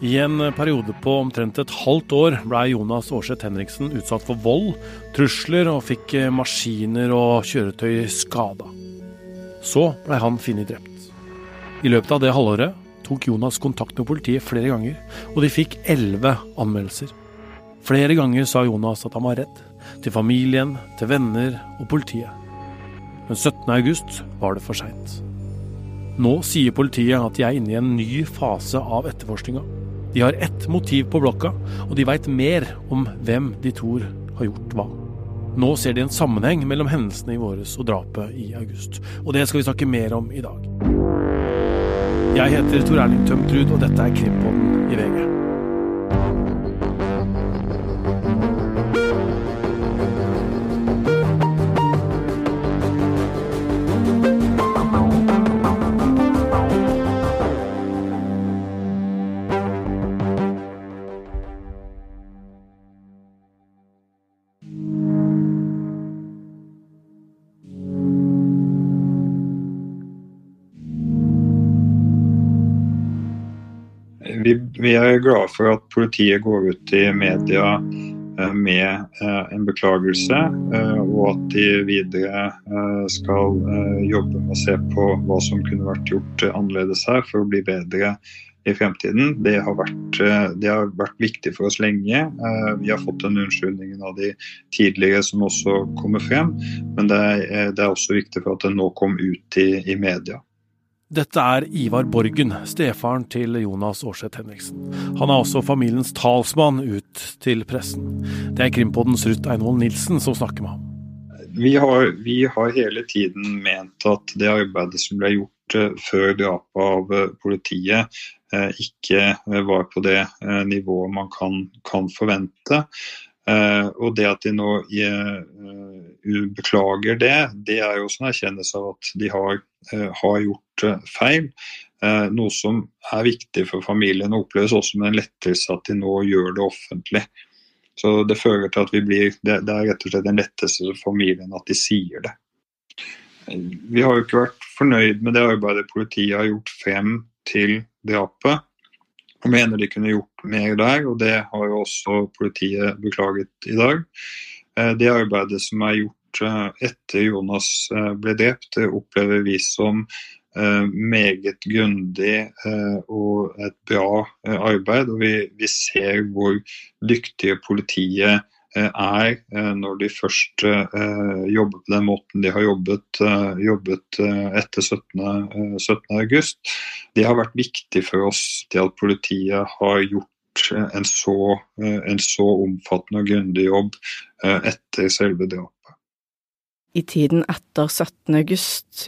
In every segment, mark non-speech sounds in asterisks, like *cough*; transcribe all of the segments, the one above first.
I en periode på omtrent et halvt år ble Jonas Aarseth Henriksen utsatt for vold, trusler og fikk maskiner og kjøretøy skada. Så ble han funnet drept. I løpet av det halvåret tok Jonas kontakt med politiet flere ganger, og de fikk elleve anmeldelser. Flere ganger sa Jonas at han var redd. Til familien, til venner og politiet. Men 17. august var det for seint. Nå sier politiet at de er inne i en ny fase av etterforskninga. De har ett motiv på blokka, og de veit mer om hvem de tror har gjort hva. Nå ser de en sammenheng mellom hendelsene i våres og drapet i august. Og det skal vi snakke mer om i dag. Jeg heter Tor Erling Tømtrud, og dette er Krimpodden i VG. Vi, vi, er glade for at politiet går ut i media eh, med eh, en beklagelse, eh, og at de videre skal jobbe med å se på hva som kunne vært gjort annerledes her for å bli bedre i fremtiden. Det har vært, det har vært viktig for oss lenge. Vi har fått den unnskyldningen av de tidligere som også kommer frem, men det er, det er også viktig for at det nå kom ut i, i media. Dette er Ivar Borgen, stefaren til Jonas Aarseth Henriksen. Han er også familiens talsmann ut til pressen. Det er Krimpodens Ruth Einvoll Nilsen som snakker med ham. Vi har, vi har, hele tiden ment at det arbeidet som ble gjort uh, før drapet av uh, politiet, uh, ikke var på det nivået man kan, kan forvente. og det at de nå beklager det, det er jo også en erkjennelse av at de har, har gjort Eh, feil. Eh, noe som er viktig for familien og oppleves også med en lettelse at de nå gjør det offentlig. Så Det fører til at vi blir, det, det er rett og slett en lettelse for familien at de sier det. Vi har jo ikke vært fornøyd med det arbeidet politiet har gjort frem til drapet. Og mener de kunne gjort mer der, og det har jo også politiet beklaget i dag. Eh, det arbeidet som er gjort etter Jonas ble drept, det opplever vi som meget grundig eh, og et bra eh, arbeid. Og vi, vi ser hvor dyktige politiet er når de først jobber på den måten de har jobbet, jobbet etter 17. 17. august. Det har vært viktig for oss til at politiet har gjort en så, en så omfattende og grundig jobb etter selve drapet i tiden etter 17. august.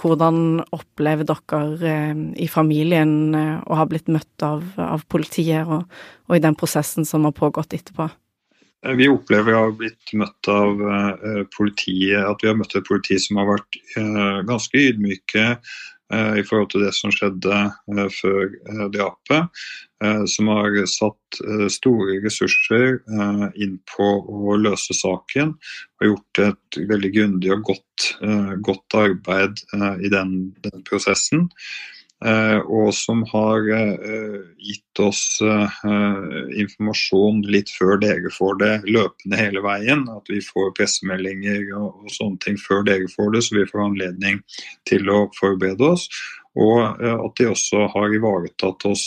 Hvordan opplever dere i familien eh, å ha blitt møtt av, av politiet, og, og, i den prosessen som har pågått etterpå? Eh, vi opplever å ha blitt møtt av politiet, at vi har møtt et politi som har vært ganske ydmyke i forhold til det som skjedde før drapet. Som har satt store ressurser inn på å løse saken. Og gjort et veldig grundig og godt, godt arbeid i den, den prosessen. Eh, og som har eh, gitt oss eh, informasjon litt før dere får det, løpende hele veien. At vi får pressemeldinger og, sånne ting før dere får det, så vi får anledning til å forberede oss. Og at de også har ivaretatt oss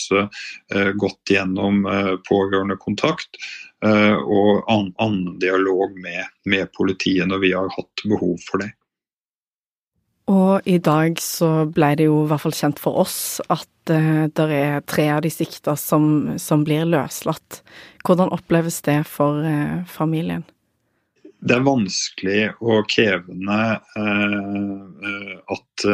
godt gjennom pårørendekontakt og annen dialog med, med politiet når vi har hatt behov for det. Og i dag så ble det jo i hvert fall kjent for oss at uh, det er tre av de sikta som, som, blir løslatt. Hvordan oppleves det for uh, familien? Det er vanskelig og krevende uh, at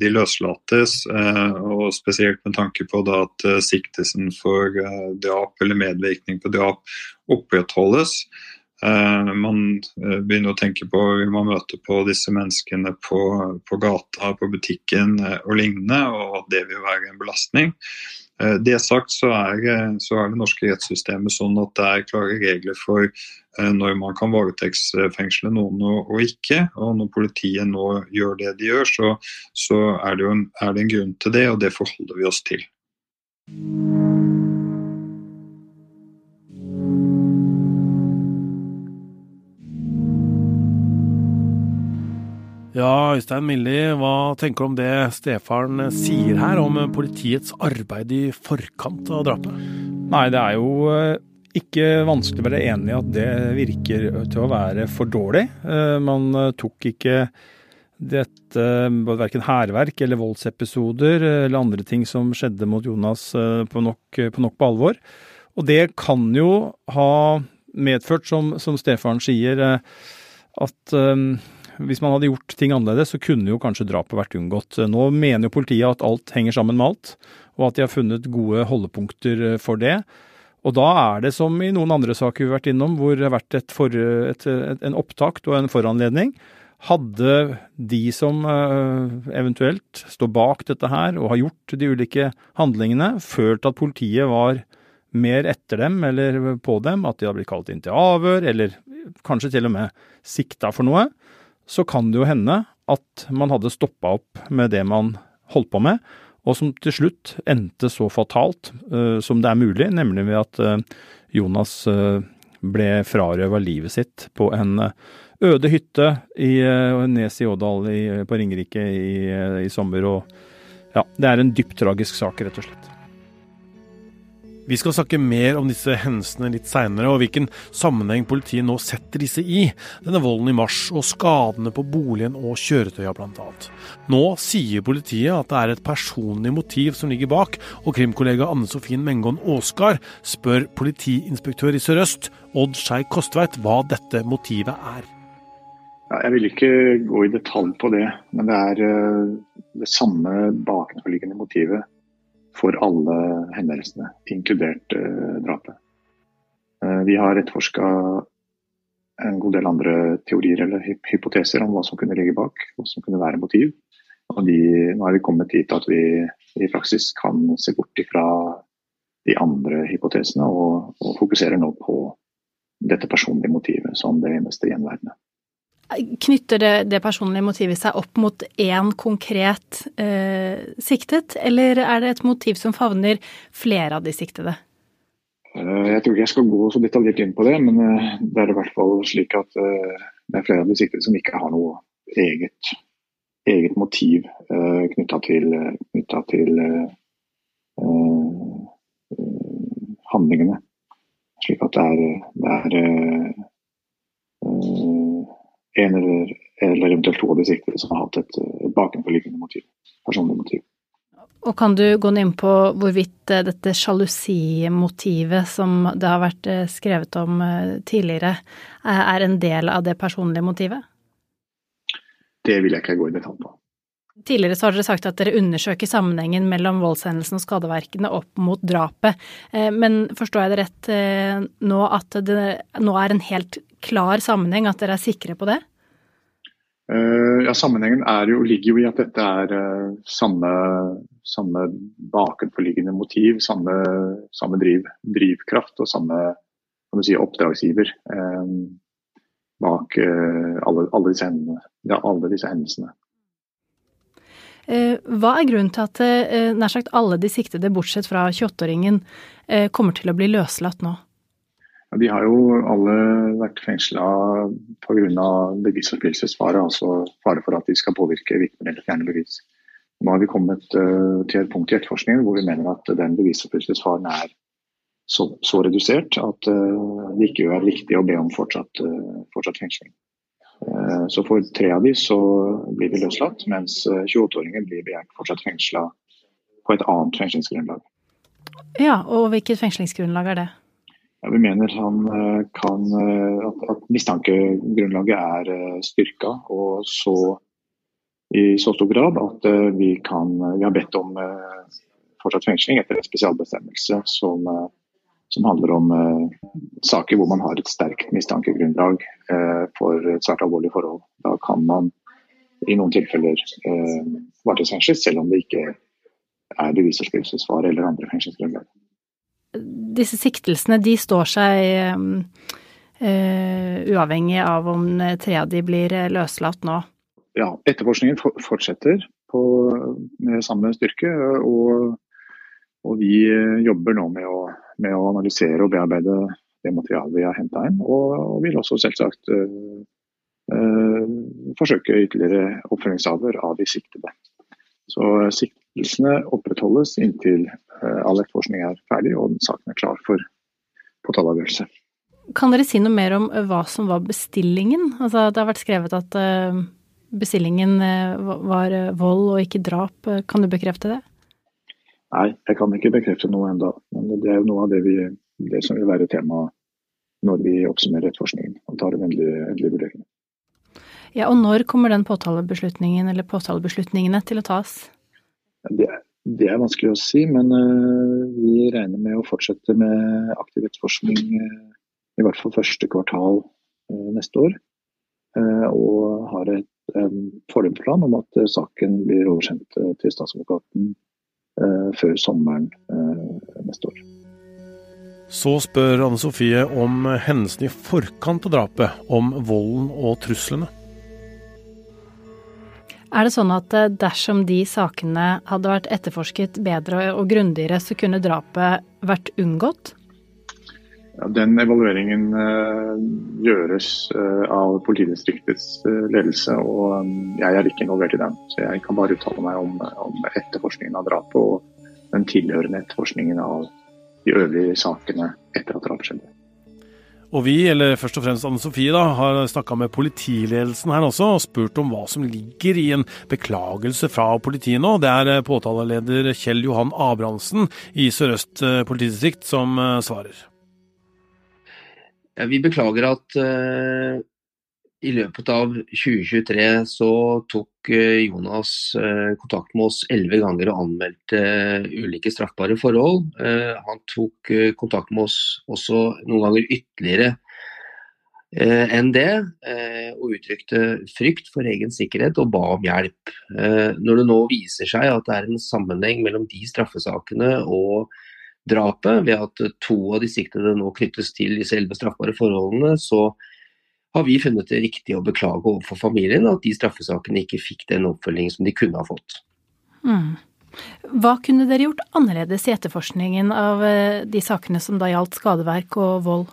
de løslates, og spesielt med tanke på at siktelsen for drap eller medvirkning på drap opprettholdes. Eh, man eh, begynner å tenke på vil man møte på disse menneskene på, på gata, på butikken eh, og lignende, og at det vil være en belastning. Det sagt så er, så er, det norske rettssystemet sånn at det er klare regler for når man kan varetektsfengsle noen og, og, ikke. Og når politiet nå gjør det de gjør, så, så er, det en, er det en grunn til det, og det forholder vi oss til. Ja, Øystein Milli, hva tenker du om det stefaren sier her om politiets arbeid i forkant av drapet? Nei, det er jo eh, ikke vanskelig å være enig i at det virker til å være for dårlig. Eh, man eh, tok ikke dette, verken hærverk eller voldsepisoder eller andre ting som skjedde mot Jonas på nok på, nok på alvor. Og det kan jo ha medført, som, som stefaren sier, at hvis man hadde gjort ting annerledes, så kunne jo kanskje drapet vært unngått. Nå mener jo politiet at alt henger sammen med alt, og at de har funnet gode holdepunkter eh, for det. Og da er det som i noen andre saker vi har vært innom, hvor det har vært et for, et, et, en opptakt og en foranledning. Hadde de som eh, eventuelt står bak dette her og har gjort de ulike handlingene, følt at politiet var mer etter dem eller på dem, at de har blitt kalt inn til avhør, eller kanskje til og med sikta for noe, så kan det jo hende at man hadde stoppa opp med det man holdt på med, og som til slutt endte så fatalt uh, som det er mulig, nemlig ved at uh, Jonas uh, ble frarøva livet sitt på en øde hytte i Nes i Ådal på Ringerike i, i sommer. Og ja, det er en dypt tragisk sak, rett og slett. Vi skal snakke mer om disse hendelsene litt seinere, og hvilken sammenheng politiet nå setter disse i. Denne volden i mars, og skadene på boligen og kjøretøya bl.a. Nå sier politiet at det er et personlig motiv som ligger bak, og krimkollega Anne Sofien Mengon Aasgard spør politiinspektør i Sør-Øst, Odd Skei Kostveit, hva dette motivet er. Jeg vil ikke gå i detalj på det, men det er eh, det samme bakenforliggende motivet for alle hendelsene, inkludert uh, drapet. Uh, vi har etterforska en god del andre teorier eller hypoteser om hva som kunne ligge bak, hva som kunne være motiv. Og de, nå er vi kommet dit at vi i praksis kan se bort ifra de andre hypotesene og, og fokuserer nå på dette personlige motivet som det eneste gjenværende. Knytter det, det, personlige motivet seg opp mot én konkret eh, siktet, eller er det et motiv som favner flere av de siktede? Eh, jeg tror ikke jeg skal gå så detaljert inn på det, men eh, det er i hvert fall slik at eh, det er flere av de siktede som ikke har noe eget, eget motiv knytta til, knyttet til handlingene. Slik at det er, det er en eller, eller, eventuelt to av de siktede som har hatt et, et bakenforliggende motiv, personlig motiv. Og kan du gå inn på hvorvidt eh, dette sjalusimotivet som det har vært eh, skrevet om eh, tidligere, er en del av det personlige motivet? Det vil jeg ikke gå i detalj på. Tidligere så har dere sagt at dere undersøker sammenhengen mellom voldshendelsen og skadeverkene opp mot drapet. Men forstår jeg det rett nå at det nå er en helt klar sammenheng, at dere er sikre på det? Uh, ja, Sammenhengen jo, ligger jo i at dette er samme, samme, bakenforliggende motiv, samme, samme driv, drivkraft og samme si, oppdragsgiver bak alle, alle, disse ja, alle, disse hendelsene. Hva er grunnen til at nær sagt alle de siktede, bortsett fra 28-åringen, kommer til å bli løslatt nå? De har jo alle vært fengsla pga. bevisoppfyllelsesfare, altså fare for at de skal påvirke vitner eller fjerne bevis. Nå har vi kommet til et punkt i etterforskningen hvor vi mener at den bevisoppfyllelsesfaren er så, så, redusert at det ikke er riktig å be om fortsatt, fortsatt fengsling. Så for tre av dem så blir de løslatt, mens 28-åringen blir begjært fortsatt fengsla på et annet fengslingsgrunnlag. Ja, og hvilket fengslingsgrunnlag er det? Ja, vi mener han eh, kan, eh, at, at mistankegrunnlaget er eh, styrka, og så i så stor grad at vi, kan, vi har bedt om fortsatt fengsling etter en spesialbestemmelse som, som handler om saker hvor man har et sterkt mistankegrunnlag for et svært alvorlig forhold. Da kan man i noen tilfeller varetektsfengsles, selv om det ikke er bevisoppfyllelsesfare eller andre fengselsgrunnlag. disse siktelsene de står seg eh, uavhengig av om tre av de blir løslatt nå? Ja, etterforskningen fortsetter på, med samme styrke. Og, og, vi jobber nå med å, med å, analysere og bearbeide det materialet vi har henta inn. Og, vil også selvsagt uh, forsøke ytterligere oppfølgingsavhør av de siktede. Så siktelsene opprettholdes inntil all etterforskning er ferdig og saken er klar for påtaleavgjørelse. Kan dere si noe mer om hva som var bestillingen? Altså, det har vært skrevet at bestillingen var vold og ikke drap. Kan du bekrefte det? Nei, jeg kan ikke bekrefte noe enda, Men det er jo noe av det, vi, det som vil være tema når vi oppsummerer etterforskningen og tar en endelig, endelig vurdering. Ja, og når kommer den påtalebeslutningen eller påtalebeslutningene til å tas? Det, det er vanskelig å si, men uh, vi regner med å fortsette med aktiv etterforskning uh, i hvert fall første kvartal uh, neste år. og har et, um, fordelsplan om at saken blir oversendt til statsadvokaten før sommeren eh, neste år. Så spør Anne Sofie om hendelsene i forkant av drapet, om volden og truslene. Er det sånn at eh, dersom de sakene hadde vært etterforsket bedre og grundigere, så kunne drapet vært unngått? Ja, den evalueringen uh, gjøres uh, av politidistriktets uh, ledelse, og jeg er ikke involvert i den. Så jeg kan bare uttale meg om, om etterforskningen av drapet og den tilhørende etterforskningen av de øvrige sakene etter at drapet skjedde. Og vi, eller først og fremst Anne Sofie, da, har snakka med politiledelsen her også og spurt om hva som ligger i en beklagelse fra politiet nå. Det er påtaleleder Kjell Johan Abrahamsen i Sør-Øst politidistrikt som svarer. Vi beklager at uh, i løpet av 2023 så tok uh, Jonas uh, kontakt med oss elleve ganger og anmeldte ulike straffbare forhold. han tok kontakt med oss også noen ganger ytterligere enn det, og uttrykte frykt for egen sikkerhet og ba om hjelp. Når det nå viser seg at det er en sammenheng mellom de straffesakene og drapet, ved at to av de siktede nå knyttes til disse elleve straffbare forholdene, så har vi funnet det riktig å beklage overfor familien at de straffesakene ikke fikk den oppfølgingen som de kunne ha fått. Mm. Hva kunne dere gjort annerledes i etterforskningen av eh, de sakene som da gjaldt skadeverk og vold?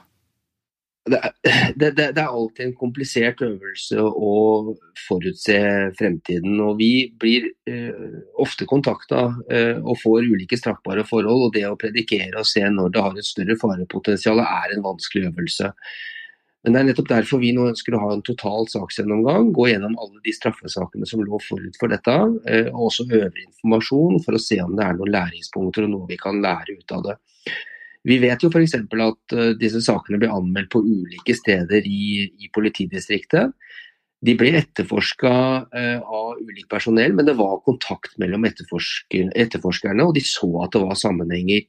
Det er, *clears throat* det, det, er, alltid en komplisert øvelse å forutse fremtiden. og Vi blir eh, ofte kontakta eh, og får ulike straffbare forhold. og Det å predikere og se når det har et større farepotensial er en vanskelig øvelse. Men det er nettopp derfor vi nå ønsker å ha en total saksgjennomgang. Gå gjennom alle de straffesakene som lå forut for dette, eh, og også øvrig informasjon for å se om det er noen læringspunkter og noe vi kan lære ut av det. Vi vet jo f.eks. at uh, disse sakene ble anmeldt på ulike steder i, i politidistriktet. De ble etterforska uh, av ulikt personell, men det var kontakt mellom etterforsker, etterforskerne, og de så at det var sammenhenger.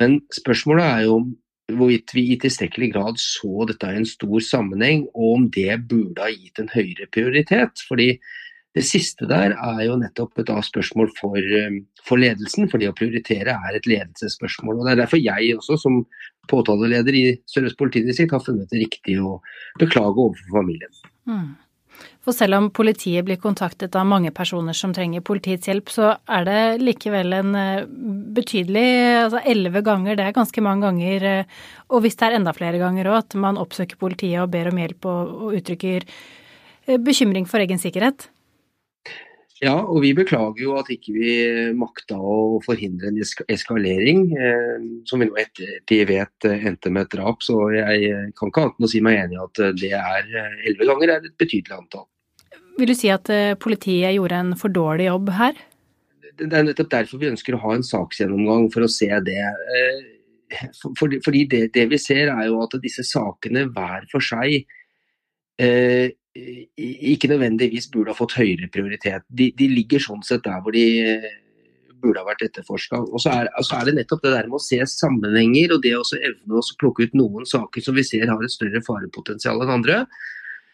Men spørsmålet er jo hvorvidt vi i tilstrekkelig grad så dette i en stor sammenheng, og om det burde ha gitt en høyere prioritet. Fordi det siste der er jo nettopp et spørsmål for, um, for, ledelsen, for det å prioritere er et ledelsesspørsmål. og Det er derfor jeg også, som påtaleleder i Sør-Øst politidistrikt, har funnet det riktig å beklage overfor familien. Mm. For selv om politiet blir kontaktet av mange personer som trenger politiets hjelp, så er det likevel en uh, betydelig Altså elleve ganger, det er ganske mange ganger. Uh, og hvis det er enda flere ganger òg, at man oppsøker politiet og ber om hjelp og, og uttrykker bekymring for egen sikkerhet. Ja, og vi beklager jo at ikke vi makta å forhindre en eskalering, eh, som vi nå ettertid vet eh, endte med et drap. Så jeg kan ikke annet enn å si meg enig i at eh, det er eh, elleve ganger er et betydelig antall. Vil du si at politiet gjorde en for dårlig jobb her? Det er nettopp derfor vi ønsker å ha en saksgjennomgang, for å se det. Fordi det, det vi ser er jo at disse sakene hver for seg eh, ikke nødvendigvis burde ha fått høyere prioritet. De, de ligger sånn sett der hvor de eh, burde ha vært etterforska. Og så er, altså er, det nettopp det der med å se sammenhenger, og det å evne å plukke ut noen saker som vi ser har et større farepotensial enn andre.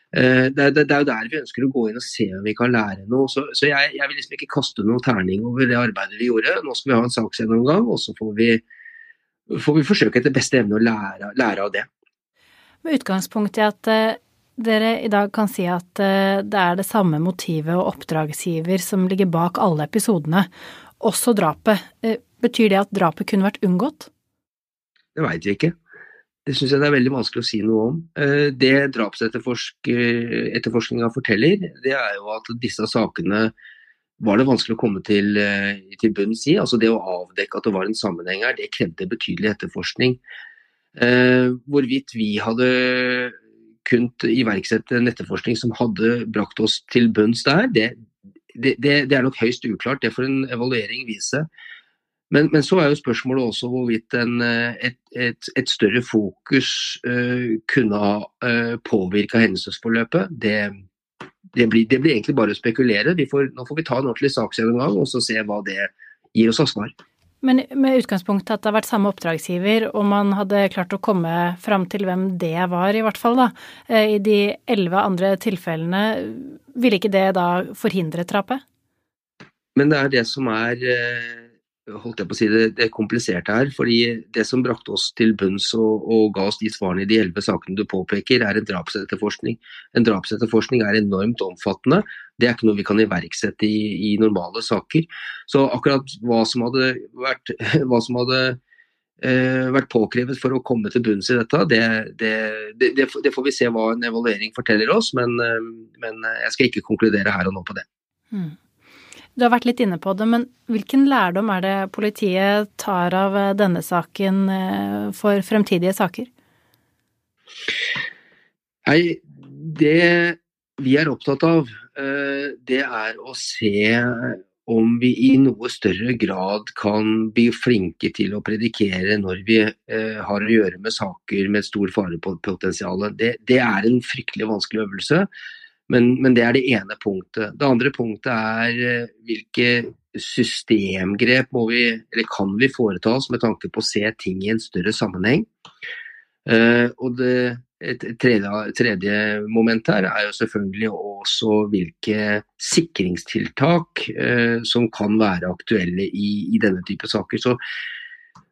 Det det, det, det, er jo der vi ønsker å gå inn og se om vi kan lære noe. Så, så jeg, jeg, vil liksom ikke kaste noen terning over det arbeidet vi gjorde. Nå skal vi ha en saksgjennomgang, og så får vi, får vi forsøke etter beste evne å lære, lære av det. Med utgangspunkt i at eh, dere i dag kan si at eh, det er det samme motivet og oppdragsgiver som ligger bak alle episodene, også drapet. Eh, betyr det at drapet kunne vært unngått? Det veit vi ikke. det syns jeg det er veldig vanskelig å si noe om. Det drapsetterforskninga forteller, det er jo at disse sakene var det vanskelig å komme til, til bunns i. Altså det å avdekke at det var en sammenheng her, det krevde betydelig etterforskning. Hvorvidt vi hadde kunnet iverksette en etterforskning som hadde brakt oss til bunns der, det, det, det, er nok høyst uklart. Det får en evaluering vise. Men, men, så er jo spørsmålet også hvorvidt en, et, et, et, større fokus uh, kunne ha uh, påvirka hendelsesforløpet. Det, det, blir, det, blir, egentlig bare å spekulere. Får, nå får vi ta en ordentlig saksgjennomgang og så se hva det gir oss av svar. Men med utgangspunkt at det har vært samme oppdragsgiver, og man hadde klart å komme fram til hvem det var, i hvert fall, da, eh, i de elleve andre tilfellene, ville ikke det da forhindre drapet? Men det er det som er eh, holdt jeg på å si, det, det kompliserte her. fordi Det som brakte oss til bunns og, og ga oss de svarene i de elleve sakene du påpeker, er en drapsetterforskning. En drapsetterforskning er enormt omfattende. Det er ikke noe vi kan iverksette i, i normale saker. Så akkurat hva som hadde vært, *laughs* som hadde, eh, vært påkrevet for å komme til bunns i dette, det, det, det, det, får vi se hva en evaluering forteller oss, men, eh, men jeg skal ikke konkludere her og nå på det. Mm. Du har vært litt inne på det, men hvilken lærdom er det politiet tar av eh, denne saken eh, for fremtidige saker? Nei, det vi er opptatt av, eh, det er å se om vi i noe større grad kan bli flinke til å predikere når vi har å gjøre med saker med stor farepotensial. Det, det er en fryktelig vanskelig øvelse. Men, men, det er det ene punktet. Det andre punktet er eh, hvilke systemgrep må vi, eller kan vi foreta oss med tanke på å se ting i en større sammenheng. Uh, og det et tredje, tredje moment her er jo selvfølgelig også hvilke sikringstiltak uh, som kan være aktuelle i, i denne type saker. Så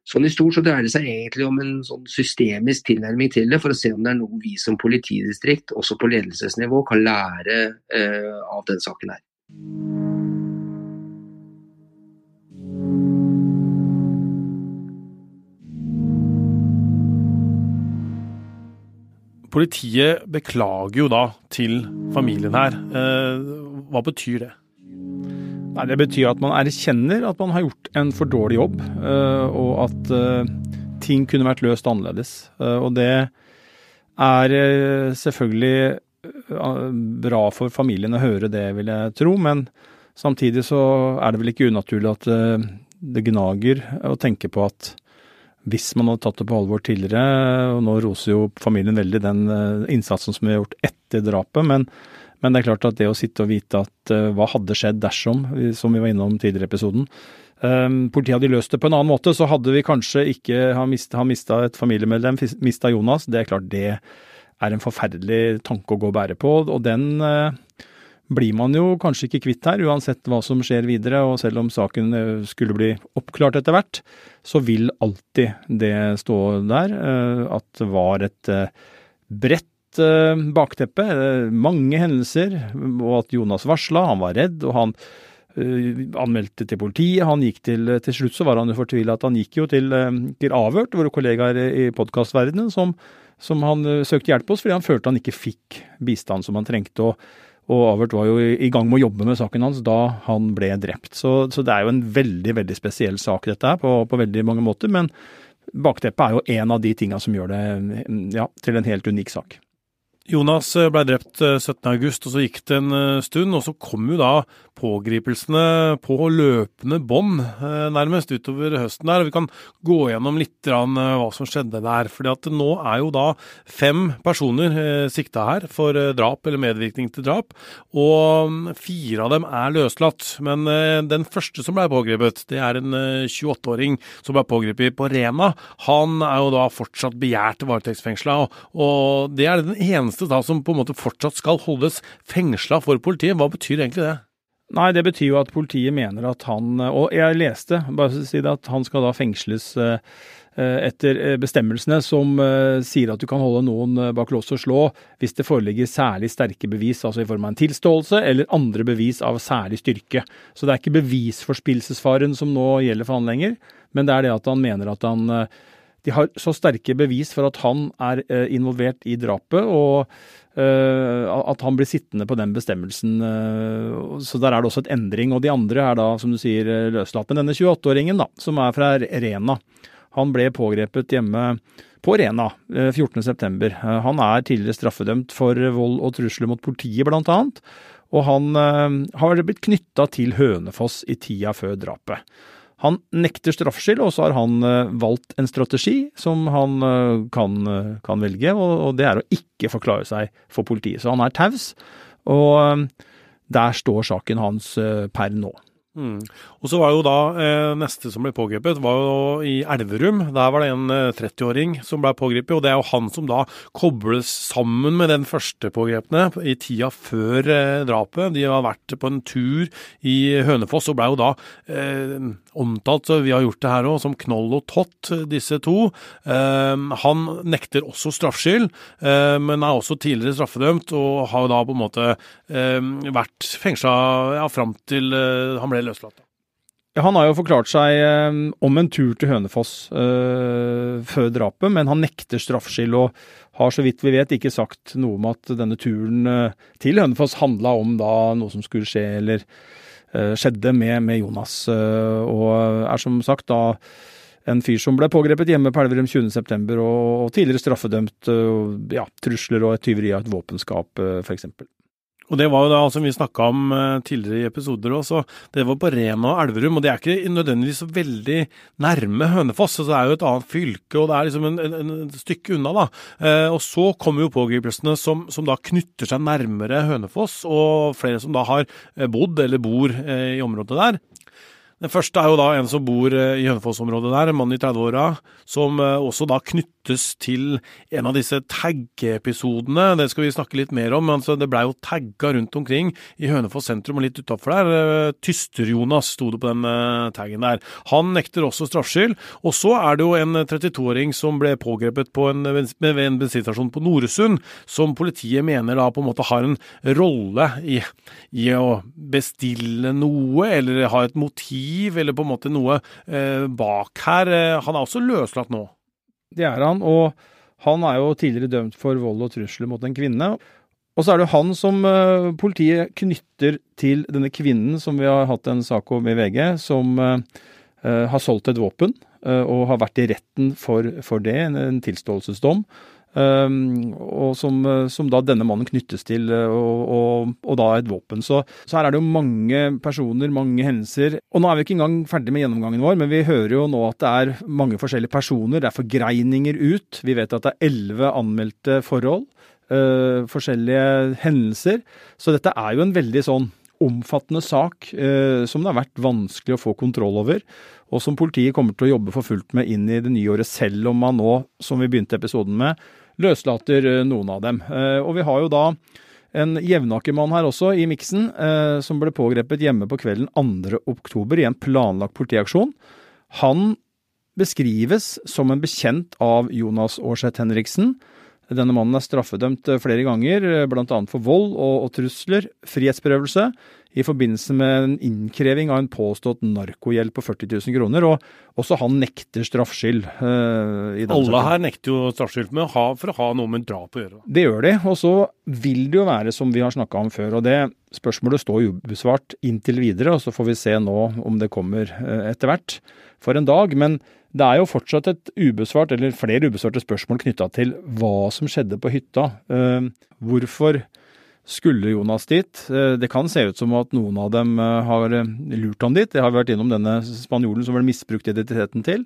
Sånn I stort så dreier det seg egentlig om en sånn systemisk tilnærming til det, for å se om det er noe vi som politidistrikt, også på ledelsesnivå, kan lære eh, av den saken her. Politiet beklager jo da til familien her. Eh, hva betyr det? Nei, Det betyr at man erkjenner at man har gjort en for dårlig jobb, eh, og at eh, ting kunne vært løst annerledes. Eh, og det er selvfølgelig bra for familien å høre det, vil jeg tro. Men samtidig så er det vel ikke unaturlig at det gnager å tenke på at hvis man hadde tatt det på alvor tidligere, og nå roser jo familien veldig den innsatsen som er gjort etter drapet, men men det er klart at det å sitte og vite at uh, hva hadde skjedd dersom, som vi var innom tidligere i episoden um, Politiet hadde løst det på en annen måte, så hadde vi kanskje ikke ha mista et familiemedlem, mista Jonas. Det er klart det er en forferdelig tanke å gå og bære på, og den uh, blir man jo kanskje ikke kvitt her, uansett hva som skjer videre. Og selv om saken skulle bli oppklart etter hvert, så vil alltid det stå der at det var et bredt uh, bakteppe. Uh, mange hendelser, og at Jonas varsla. Han var redd, og han uh, anmeldte til politiet. Han gikk til, til slutt så var han jo fortvila at han gikk jo til, til Avhørt, våre kollegaer i podkastverdenen, som, som, han søkte hjelp hos fordi han følte han ikke fikk bistand som han trengte. og og Avert var jo i gang med å jobbe med saken hans da han ble drept. Så, så det er jo en veldig veldig spesiell sak dette her, på, på veldig mange måter. Men bakteppet er jo en av de tinga som gjør det ja, til en helt unik sak. Jonas eh, ble drept 17.8, eh, og så gikk det en eh, stund. Og så kom jo da pågripelsene på løpende bånd, nærmest, utover høsten der. Vi kan gå gjennom litt hva som skjedde der. fordi at nå er jo da fem personer sikta her for drap eller medvirkning til drap. Og mm, fire av dem er løslatt. Men den første som ble pågrepet, det er en 28-åring som ble pågrepet på Rena. Han er jo da fortsatt begjært varetektsfengsla, og det er den eneste eneste da som på en måte fortsatt skal holdes fengsla for politiet. Hva betyr egentlig det? Nei, det betyr jo at politiet mener at han Og jeg leste, bare å si det, at han skal da fengsles eh, etter eh, bestemmelsene som eh, sier at du kan holde noen bak lås og slå hvis det foreligger særlig sterke bevis, altså i form av en tilståelse eller andre bevis av særlig styrke. Så det er ikke bevisforspillelsesfaren som nå gjelder for han lenger, men det er det at han mener at han de har så sterke bevis for at han er eh, involvert i drapet, og eh, at han blir sittende på den bestemmelsen. eh, Så der er det også et endring. Og de andre er da, som du sier, løslatt. Men denne 28-åringen, da, som er fra Rena, han ble pågrepet hjemme på Rena eh, 14.9. Han er tidligere straffedømt for vold og trusler mot politiet, blant annet. Og han har blitt knytta til Hønefoss i tida før drapet. Han nekter straffskyld, og så har han eh, valgt en strategi som han eh, kan, eh, kan velge, og, og det er å ikke forklare seg for politiet. Så han er taus, og der står saken hans per nå. Mm. Og så var jo da eh, neste som ble pågrepet, var jo i Elverum. Der var det en eh, 30-åring som ble pågrepet, og det er jo han som da kobles sammen med den første pågrepne i tida før eh, drapet. De har vært på en tur i Hønefoss og ble jo da eh, omtalt, vi har gjort det her òg, som Knoll og Tott, disse to. Eh, han nekter også straffskyld, eh, men er også tidligere straffedømt, og har jo da på en måte vært fengsla ja, fram til han ble løslatt. Ja, han har jo forklart seg eh, om en tur til Hønefoss eh, før drapet, men han nekter straffskyld og har så vidt vi vet ikke sagt noe om at denne turen eh, til Hønefoss handla om da noe som skulle skje eller eh, skjedde med, med Jonas. og er som sagt da en fyr som ble pågrepet hjemme på Elverum 20.9. Og, og tidligere straffedømt ja, trusler og et tyveri av et våpenskap, eh, f.eks. Og det var jo da, som vi snakka om eh, tidligere i episoder også, det var på Rena og Elverum, og det er ikke nødvendigvis så veldig nærme Hønefoss. så Det er jo et annet fylke, og det er liksom en, en, en stykke unna, da. Eh, og så kommer jo pågripelsene som, som, da knytter seg nærmere Hønefoss, og flere som da har eh, bodd eller bor eh, i området der. Den første er jo da en som bor eh, i Hønefoss-området der, en mann i 30-åra, som eh, også da knyttes til en av disse taggeepisodene. Det skal vi snakke litt mer om. Altså, det blei jo tagga rundt omkring i Hønefoss sentrum og litt utafor der. Eh, Tyster-Jonas sto det på den taggen der. Han nekter også straffskyld. Og så er det jo en 32-åring som ble pågrepet på en, ved en bensinstasjon på Noresund, som politiet mener da på en måte har en rolle i, i å bestille noe, eller ha et motiv, eller på en måte noe eh, bak her. Han er også løslatt nå. Det er han, og han er jo tidligere dømt for vold og trusler mot en kvinne. Og så er det han som uh, politiet knytter til denne kvinnen som vi har hatt en sak om i VG, som har solgt et våpen og har vært i retten for, for det, en tilståelsesdom. Um, og som, som, da denne mannen knyttes til, og, og, og da et våpen. Så, så, her er det jo mange personer, mange hendelser. Og nå er vi ikke engang ferdig med gjennomgangen vår, men vi hører jo nå at det er mange forskjellige personer. Det er forgreininger ut. Vi vet at det er elleve anmeldte forhold. Øh, forskjellige hendelser. Så dette er jo en veldig sånn omfattende sak øh, som det har vært vanskelig å få kontroll over og som politiet kommer til å jobbe for fullt med inn i det nye året, selv om man nå, som vi begynte episoden med, løslater noen av dem. Og vi har jo da en Jevnaker-mann her også i miksen, som ble pågrepet hjemme på kvelden 2. oktober i en planlagt politiaksjon. Han beskrives som en bekjent av Jonas Aarseth Henriksen. Denne mannen er straffedømt flere ganger, bl.a. for vold og, og trusler, frihetsberøvelse, i forbindelse med en innkreving av en påstått narkogjeld på 40 000 kroner, og også han nekter straffskyld. Uh, Alle her nekter jo straffskyld med å ha, for å ha noe med drap å gjøre. Det gjør de, og så vil det jo være som vi har snakka om før, og det spørsmålet står ubesvart inntil videre, og så får vi se nå om det kommer uh, etter hvert for en dag. men det er jo fortsatt et ubesvart, eller flere ubesvarte spørsmål knytta til hva som skjedde på hytta. Uh, hvorfor skulle Jonas dit. Det kan se ut som at noen av dem har lurt han dit. Det har vært innom denne spanjolen som ble misbrukt identiteten til.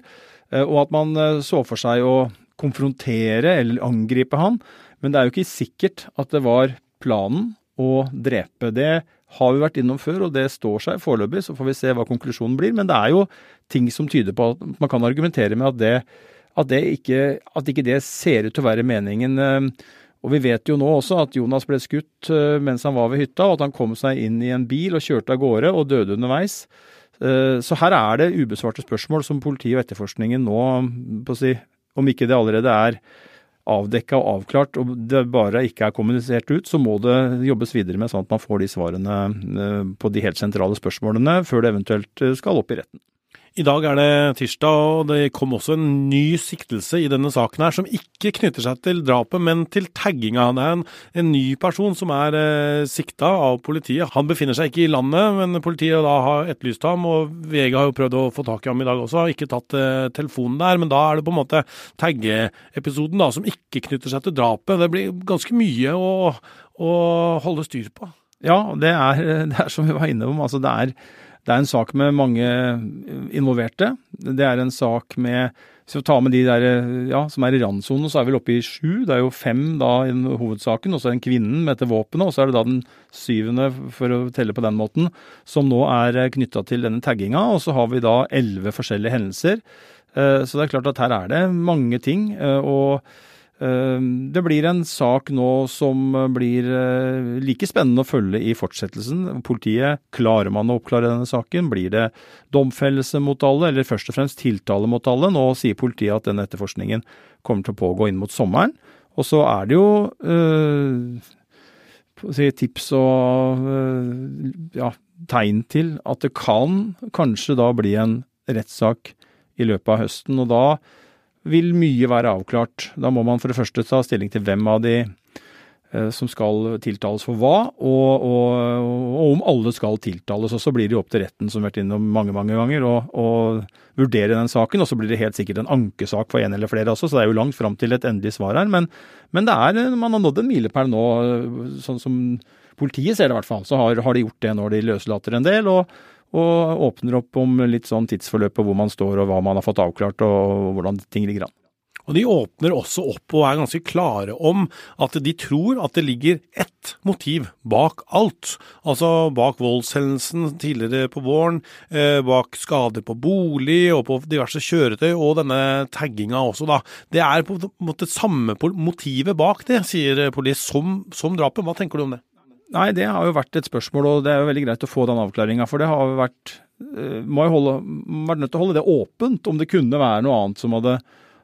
Og at man så for seg å konfrontere eller angripe han. Men det er jo ikke sikkert at det var planen å drepe. Det har vi vært innom før, og det står seg foreløpig. Så får vi se hva konklusjonen blir. Men det er jo ting som tyder på at man kan argumentere med at det, at det ikke, at ikke det ser ut til å være meningen. Og vi vet jo nå også at Jonas ble skutt mens han var ved hytta, og at han kom seg inn i en bil og kjørte av gårde og døde underveis. Så her er det ubesvarte spørsmål som politiet og etterforskningen nå, på å si, om ikke det allerede er avdekka og avklart, og det bare ikke er kommunisert ut, så må det jobbes videre med sånn at man får de svarene på de helt sentrale spørsmålene før det eventuelt skal opp i retten. I dag er det tirsdag, og det kom også en ny siktelse i denne saken her, som ikke knytter seg til drapet, men til tagginga. Det er en, en ny person som er eh, sikta av politiet. Han befinner seg ikke i landet, men politiet da har etterlyst ham, og VG har jo prøvd å få tak i ham i dag også, har ikke tatt eh, telefonen der. Men da er det på en måte taggeepisoden som ikke knytter seg til drapet. Det blir ganske mye å, å holde styr på. Ja, det er, *laughs* det er som vi var inne om. Altså det er det er en sak med mange involverte. Det er en sak med Hvis vi tar med de der ja, som er i randsonen, så er vi oppe i sju. Det er jo fem da i hovedsaken, og så er det en kvinnen med dette våpenet. Og så er det da den syvende, for å telle på den måten, som nå er knytta til denne tagginga. Og så har vi da elleve forskjellige hendelser. Eh, så det er klart at her er det mange ting. Eh, og det blir en sak nå som blir eh, like spennende å følge i fortsettelsen. Politiet, klarer man å oppklare denne saken? Blir det domfellelse mot alle, eller først og fremst tiltale mot alle? Nå sier politiet at denne etterforskningen kommer til å pågå inn mot sommeren. Og så er det jo eh, tips og eh, ja, tegn til at det kan kanskje da bli en rettssak i løpet av høsten. Og da vil mye være avklart. Da må man for det første ta stilling til hvem av de eh, som skal tiltales for hva, og, og, og, om alle skal tiltales. Og så blir det jo opp til retten, som har vært innom mange mange ganger, å vurdere den saken. Og så blir det helt sikkert en ankesak for en eller flere også, så det er jo langt fram til et endelig svar her. Men, men er, man har nådd en milepæl nå, sånn som politiet ser det i hvert fall. Så har, har de gjort det når de løslater en del. og og åpner opp om litt sånn tidsforløp på hvor man står og hva man har fått avklart og hvordan ting ligger an. Og De åpner også opp og er ganske klare om at de tror at det ligger ett motiv bak alt. Altså bak voldshendelsen tidligere på våren, eh, bak skader på bolig og på diverse kjøretøy, og denne tagginga også, da. Det er på en måte samme motivet bak det, sier politiet, som, som drapet. Hva tenker du om det? Nei, det har jo vært et spørsmål, og det er jo veldig greit å få den avklaringa. For det har jo vært eh, Må jo holde, vært nødt til å holde det åpent, om det kunne være noe annet som hadde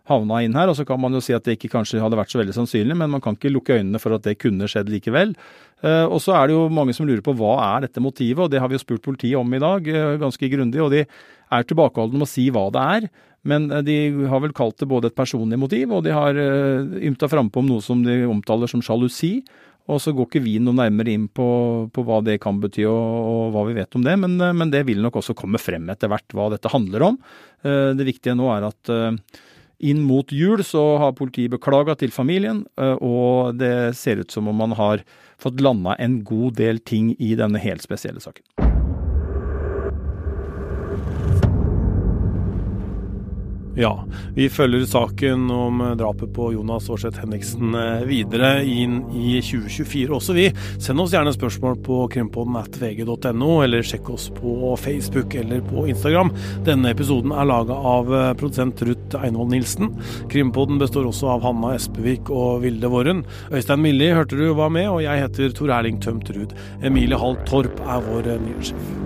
havna inn her. Og så kan man jo si at det ikke kanskje hadde vært så veldig sannsynlig, men man kan ikke lukke øynene for at det kunne skjedd likevel. Eh, og så er det jo mange som lurer på hva er dette motivet, og det har vi jo spurt politiet om i dag, eh, ganske grundig. Og de er tilbakeholdne med å si hva det er. Men de har vel kalt det både et personlig motiv, og de har ymta frampå om noe som de omtaler som sjalusi. Og så går ikke vi noe nærmere inn på, på hva det kan bety og, og, hva vi vet om det, men, men, det vil nok også komme frem etter hvert hva dette handler om. Eh, det viktige nå er at eh, inn mot jul så har politiet beklaga til familien, eh, og det ser ut som om man har fått landa en god del ting i denne helt spesielle saken. Ja, vi følger saken om drapet på Jonas Aarseth Henriksen eh, videre inn i 2024 også, vi. Send oss gjerne spørsmål på krimpodden at vg.no, eller sjekk oss på Facebook eller på Instagram. Denne episoden er laga av eh, produsent Ruth Einhold Nilsen. Krimpodden består også av Hanna Espevik og Vilde Våren. Øystein Milli hørte du var med, og jeg heter Tor Erling Tømt Ruud. Emilie Hall Torp er vår eh, nyhetssjef.